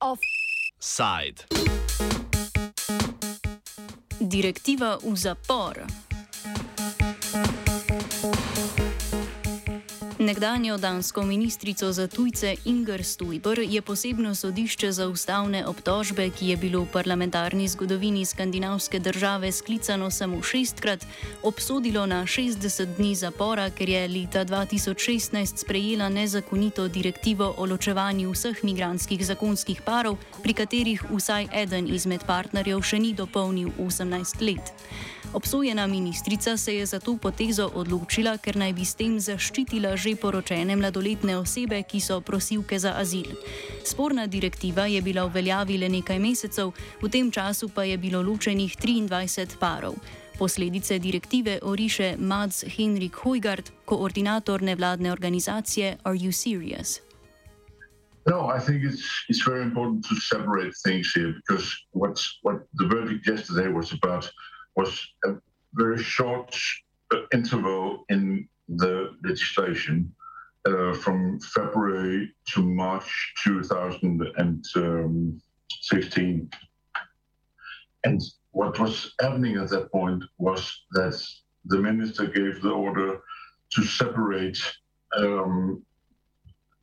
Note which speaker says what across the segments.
Speaker 1: Offside.
Speaker 2: Direktiva v zapor. Nekdanjo dansko ministrico za tujce Inger Stujber je posebno sodišče za ustavne obtožbe, ki je bilo v parlamentarni zgodovini skandinavske države sklicano samo šestkrat, obsodilo na 60 dni zapora, ker je leta 2016 sprejela nezakonito direktivo o ločevanju vseh migranskih zakonskih parov, pri katerih vsaj eden izmed partnerjev še ni dopolnil 18 let. Obsojena ministrica se je za to potezo odločila, ker naj bi s tem zaščitila že poročene mladoletne osebe, ki so prosilke za azil. Sporna direktiva je bila v veljavi le nekaj mesecev, v tem času pa je bilo ločenih 23 parov. Posledice direktive oriše Mads Henrik Hojgard, koordinator nevladne organizacije Are You Serious?
Speaker 3: No, I think it's it's very important to separate things here because what's what the verdict yesterday was about was a very short uh, interval in the legislation uh, from February to March 2016. And what was happening at that point was that the minister gave the order to separate um,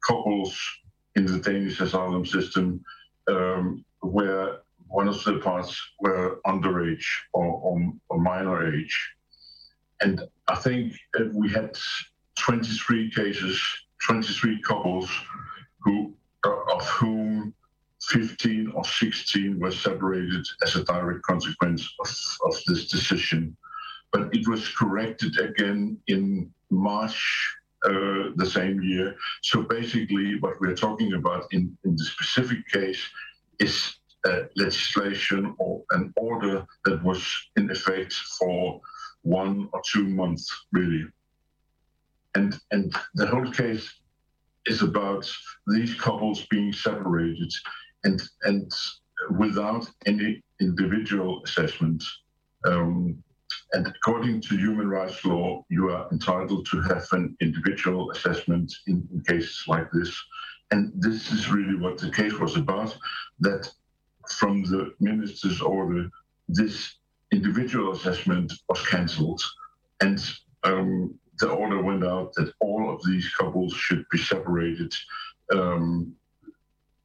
Speaker 3: couples in the Danish asylum system um, where one of the parts were underage or, or, or minor age. And I think we had 23 cases, 23 couples who, uh, of whom 15 or 16 were separated as a direct consequence of, of this decision. But it was corrected again in March uh, the same year. So basically, what we're talking about in, in the specific case is legislation or an order that was in effect for one or two months, really. And and the whole case is about these couples being separated and and without any individual assessment. Um, and according to human rights law, you are entitled to have an individual assessment in, in cases like this. And this is really what the case was about that from the minister's order, this individual assessment was cancelled, and um, the order went out that all of these couples should be separated um,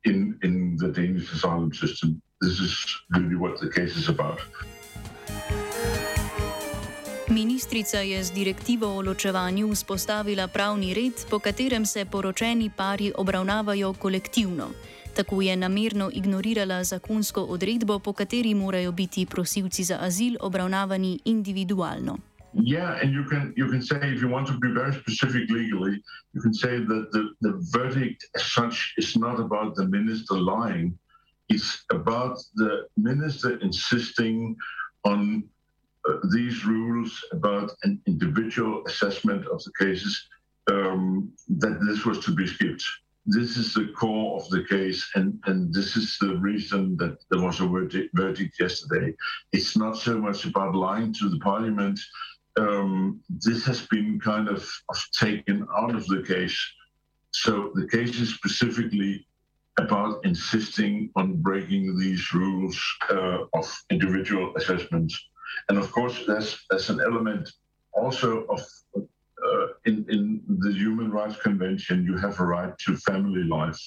Speaker 3: in in the Danish asylum system. This is really what the case is about.
Speaker 2: Ministrica je z direktivo o ločevanju vzpostavila pravni red, po katerem se poročeni pari obravnavajo kolektivno. Tako je namerno ignorirala zakonsko odredbo, po kateri morajo biti prosilci za azil obravnavani individualno.
Speaker 3: Yeah, and you can you can say if you want to be very specific legally, you can say that the, the verdict as such is not about the minister lying. It's about the minister insisting on these rules about an individual assessment of the cases um, that this was to be skipped this is the core of the case, and, and this is the reason that there was a verdict, yesterday. It's not so much about lying to the parliament. Um, this has been kind of, taken out of the case. So the case is specifically about insisting on breaking these rules uh, of individual assessment. And of course, there's, there's an element also of uh, in, in the Human Rights Convention, you have a right to family life.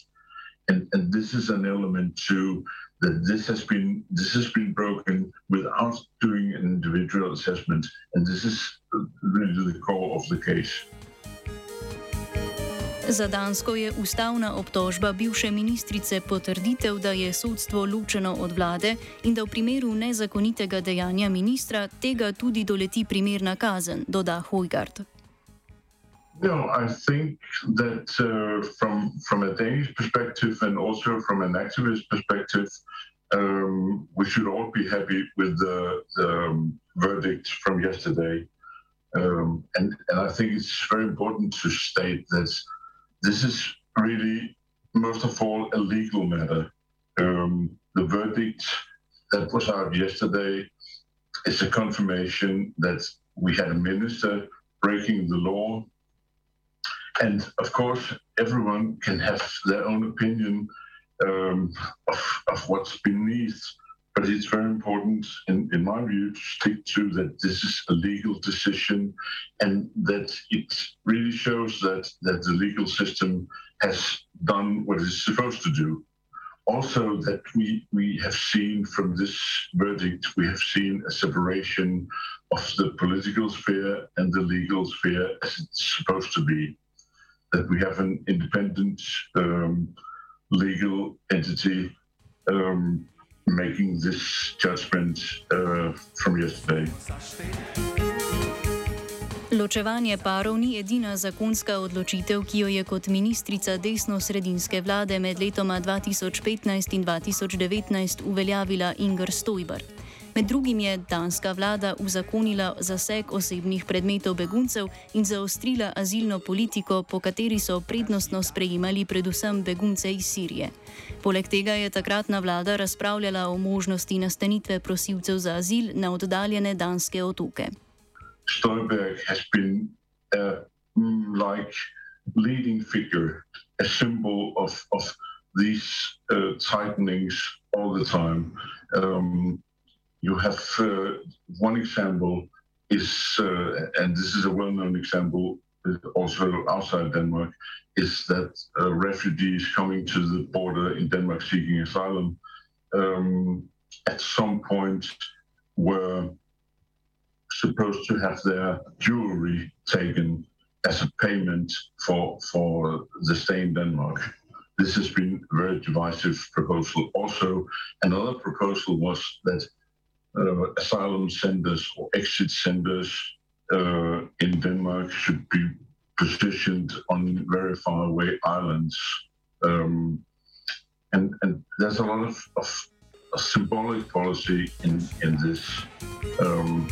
Speaker 3: And, and this is an element too that this has been this has been broken without doing an individual assessment, and this is really the core of the case.
Speaker 2: Za Dansko je ustavna obtožba bivše ministrice potrditev, da je sodstvo ločeno od vlade in da v primeru nezakonitega dejanja ministra tega tudi doleti primerna kazen, doda Hojgard.
Speaker 3: No, I think that uh, from from a Danish perspective and also from an activist perspective, um, we should all be happy with the, the um, verdict from yesterday. Um, and, and I think it's very important to state that this is really, most of all, a legal matter. Um, the verdict that was out yesterday is a confirmation that we had a minister breaking the law. And of course, everyone can have their own opinion um, of, of what's beneath. But it's very important, in, in my view, to stick to that this is a legal decision and that it really shows that, that the legal system has done what it's supposed to do. Also, that we, we have seen from this verdict, we have seen a separation of the political sphere and the legal sphere as it's supposed to be. That we have an independent um, legal entity um, making this judgment uh, from yesterday.
Speaker 2: Ločevanje parov ni edina zakonska odločitev, ki jo je kot ministrica desno-sredinske vlade med letoma 2015 in 2019 uveljavila Inger Stojber. Med drugim je danska vlada uzakonila zaseg osebnih predmetov beguncev in zaostrila azilno politiko, po kateri so prednostno sprejemali predvsem begunce iz Sirije. Poleg tega je takratna vlada razpravljala o možnosti nastanitve prosilcev za azil na oddaljene danske otoke.
Speaker 3: Stolberg has been a mm, like leading figure, a symbol of, of these uh, tightenings all the time. Um, you have uh, one example is, uh, and this is a well-known example also outside Denmark, is that uh, refugees coming to the border in Denmark seeking asylum um, at some point were supposed to have their jewelry taken as a payment for for the stay in Denmark. This has been a very divisive proposal. Also, another proposal was that uh, asylum centers or exit centers uh, in Denmark should be positioned on very far away islands. Um, and, and there's a lot of, of symbolic policy in, in this. Um,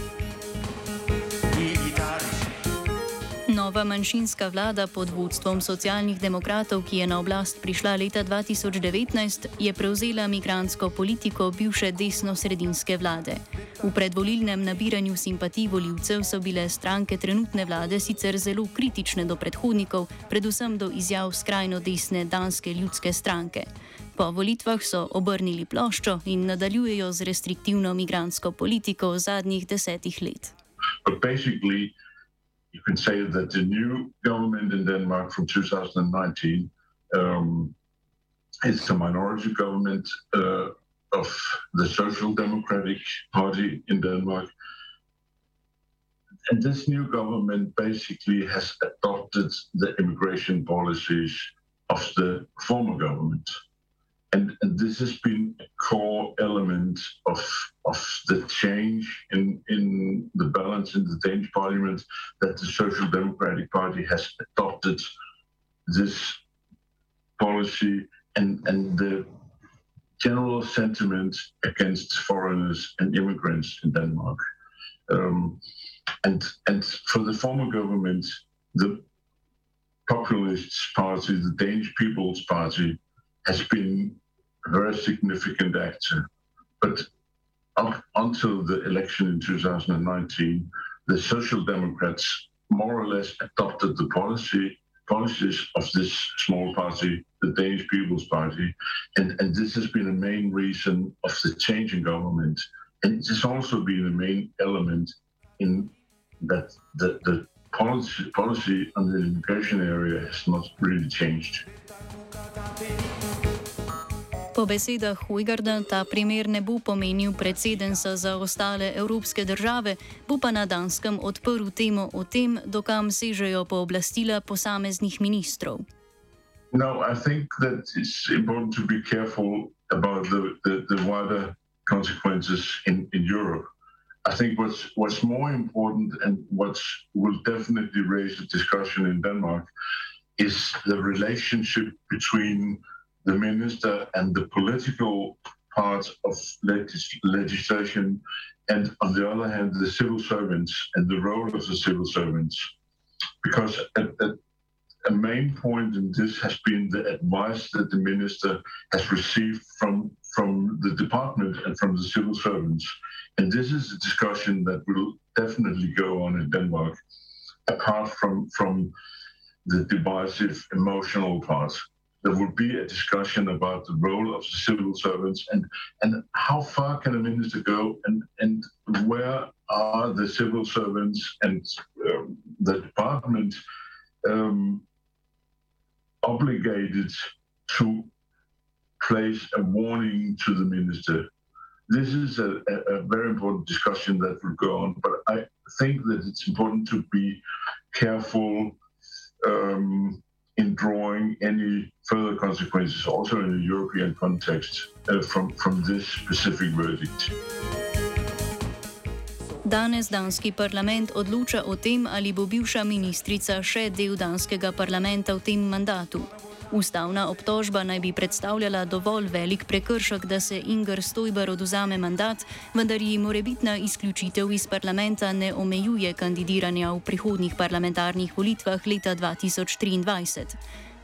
Speaker 2: Nova manjšinska vlada pod vodstvom socialnih demokratov, ki je na oblast prišla leta 2019, je prevzela migransko politiko bivše desno-sredinske vlade. V predvolilnem nabiranju simpatij voljivcev so bile stranke trenutne vlade sicer zelo kritične do predhodnikov, predvsem do izjav skrajno desne danske ljudske stranke. Po volitvah so obrnili ploščo in nadaljujejo z restriktivno migransko politiko zadnjih desetih let.
Speaker 3: You can say that the new government in Denmark from 2019 um, is a minority government uh, of the Social Democratic Party in Denmark. And this new government basically has adopted the immigration policies of the former government. And, and this has been a core element of, of the change in, in the in the Danish parliament that the Social Democratic Party has adopted this policy and, and the general sentiment against foreigners and immigrants in Denmark. Um, and, and for the former government, the Populists Party, the Danish People's Party, has been a very significant actor. But up until the election in 2019, the Social Democrats more or less adopted the policy policies of this small party, the Danish People's Party, and, and this has been a main reason of the change in government. And it has also been a main element in that the, the policy, policy on the immigration area has not really changed.
Speaker 2: Po besedah Huygarda ta primer ne bo pomenil precedensa za ostale evropske države, bo pa na Danskem odprl temo o tem, dokam sežejo pooblastila posameznih ministrov.
Speaker 3: No, I think that it's important to be careful about the, the, the wider consequences in, in Europe. I think what's what's more important and what will definitely raise a discussion in Denmark is the relationship between the minister and the political part of legis- legislation, and on the other hand, the civil servants and the role of the civil servants. Because a, a, a main point in this has been the advice that the minister has received from from the department and from the civil servants. And this is a discussion that will definitely go on in Denmark, apart from, from the divisive emotional parts. There will be a discussion about the role of the civil servants and, and how far can a minister go and, and where are the civil servants and um, the department um, obligated to place a warning to the minister. This is a, a, a, very important discussion that will go on, but I think that it's important to be careful um, in drawing any further consequences, also in a European context, uh, from, from this specific verdict.
Speaker 2: Danes danski parlament odloča o tem, ali bo bivša ministrica še del danskega parlamenta v tem mandatu. Ustavna obtožba naj bi predstavljala dovolj velik prekršek, da se Inger Stojber oduzame mandat, vendar ji morebitna izključitev iz parlamenta ne omejuje kandidiranja v prihodnih parlamentarnih volitvah leta 2023.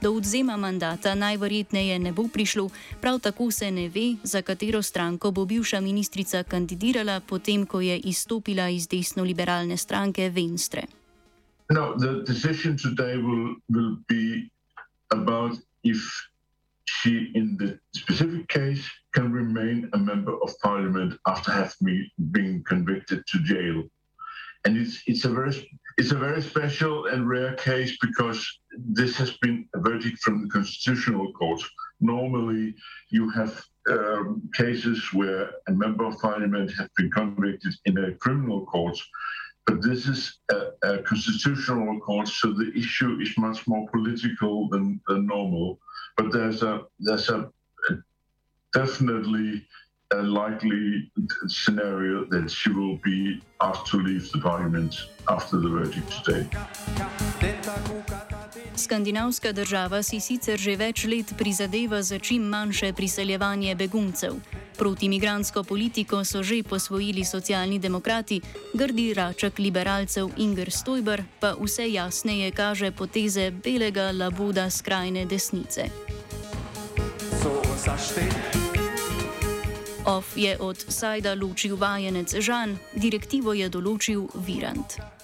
Speaker 2: Do odzema mandata najverjetneje ne bo prišlo, prav tako se ne ve, za katero stranko bo bivša ministrica kandidirala, potem ko je izstopila iz desno-liberalne stranke Venstre.
Speaker 3: No, about if she, in the specific case, can remain a member of parliament after having been convicted to jail. And it's it's a very it's a very special and rare case because this has been a verdict from the constitutional court. Normally, you have um, cases where a member of parliament has been convicted in a criminal court, but this is a, a, constitutional court, so the issue is much more political than, than normal. But there's a there's a, a definitely a likely scenario that she will be asked to leave the parliament after the verdict today.
Speaker 2: Skandinavska država si sicer že več let prizadeva za čim manjše priseljevanje beguncev. Protimigransko politiko so že posvojili socialni demokrati, grdi raček liberalcev Inger Stojber pa vse jasneje kaže poteze belega labuda skrajne desnice. Off je od Sajda ločil vajenec Žan, direktivo je določil Virant.